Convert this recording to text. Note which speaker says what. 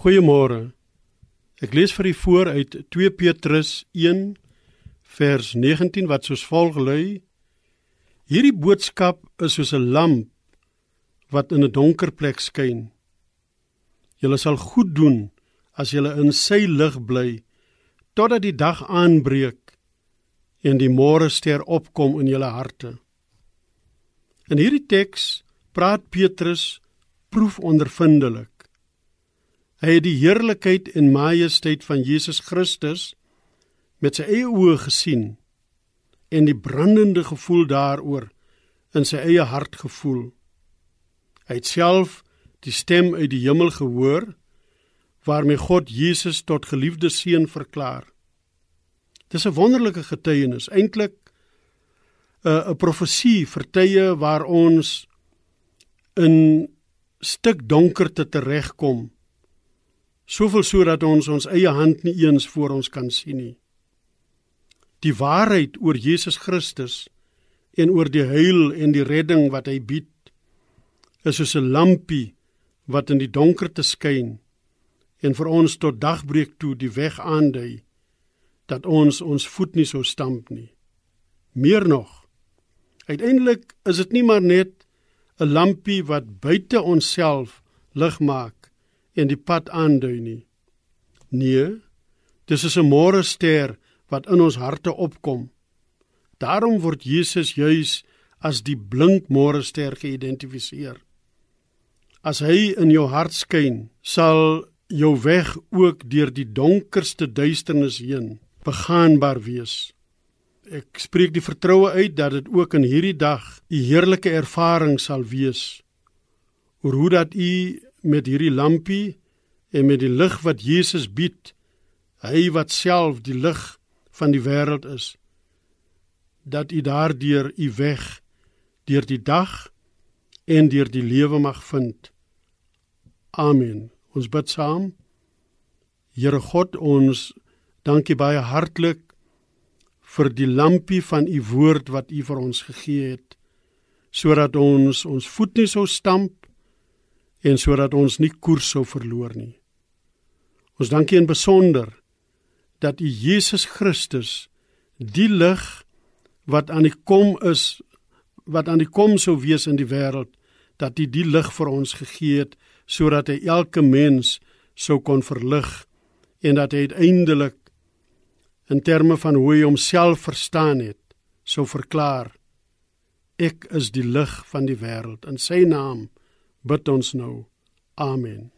Speaker 1: Goeiemôre. Ek lees vir u voor uit 2 Petrus 1 vers 19 wat soos volg lui: Hierdie boodskap is soos 'n lamp wat in 'n donker plek skyn. Julle sal goed doen as julle in sy lig bly totdat die dag aanbreek en die môre ster opkom in julle harte. In hierdie teks praat Petrus proefondervindelik Hy het die heerlikheid en majesteit van Jesus Christus met sy eie oë gesien en die brandende gevoel daaroor in sy eie hart gevoel. Hy het self die stem uit die hemel gehoor waarmee God Jesus tot geliefde seun verklaar. Dis 'n wonderlike getuienis, eintlik 'n 'n profesie vir tye waar ons in stuk donkerte teregkom soveel sodat ons ons eie hand nie eens voor ons kan sien nie. Die waarheid oor Jesus Christus en oor die heil en die redding wat hy bied is soos 'n lampie wat in die donkerte skyn en vir ons tot dagbreek toe die weg aandui dat ons ons voet nie sou stamp nie. Meer nog. Uiteindelik is dit nie maar net 'n lampie wat buite onsself lig maak en die pad aandui nie. Nee, dis is 'n môre ster wat in ons harte opkom. Daarom word Jesus juis as die blink môre ster geïdentifiseer. As hy in jou hart skyn, sal jou weg ook deur die donkerste duisternis heen begaanbaar wees. Ek spreek die vertroue uit dat dit ook in hierdie dag 'n heerlike ervaring sal wees oor hoe dat u met hierdie lampie en met die lig wat Jesus bied, hy wat self die lig van die wêreld is, dat u daardeur u weg deur die dag en deur die lewe mag vind. Amen. Ons bid saam. Here God, ons dankie baie hartlik vir die lampie van u woord wat u vir ons gegee het sodat ons ons voet nie sou stamp en sodat ons nie koers sou verloor nie. Ons dankie in besonder dat U Jesus Christus die lig wat aan die kom is wat aan die kom sou wees in die wêreld dat U die lig vir ons gegee het sodat hy elke mens sou kon verlig en dat hy uiteindelik in terme van hoe hy homself verstaan het sou verklaar ek is die lig van die wêreld in sy naam bid ons nou. Amen.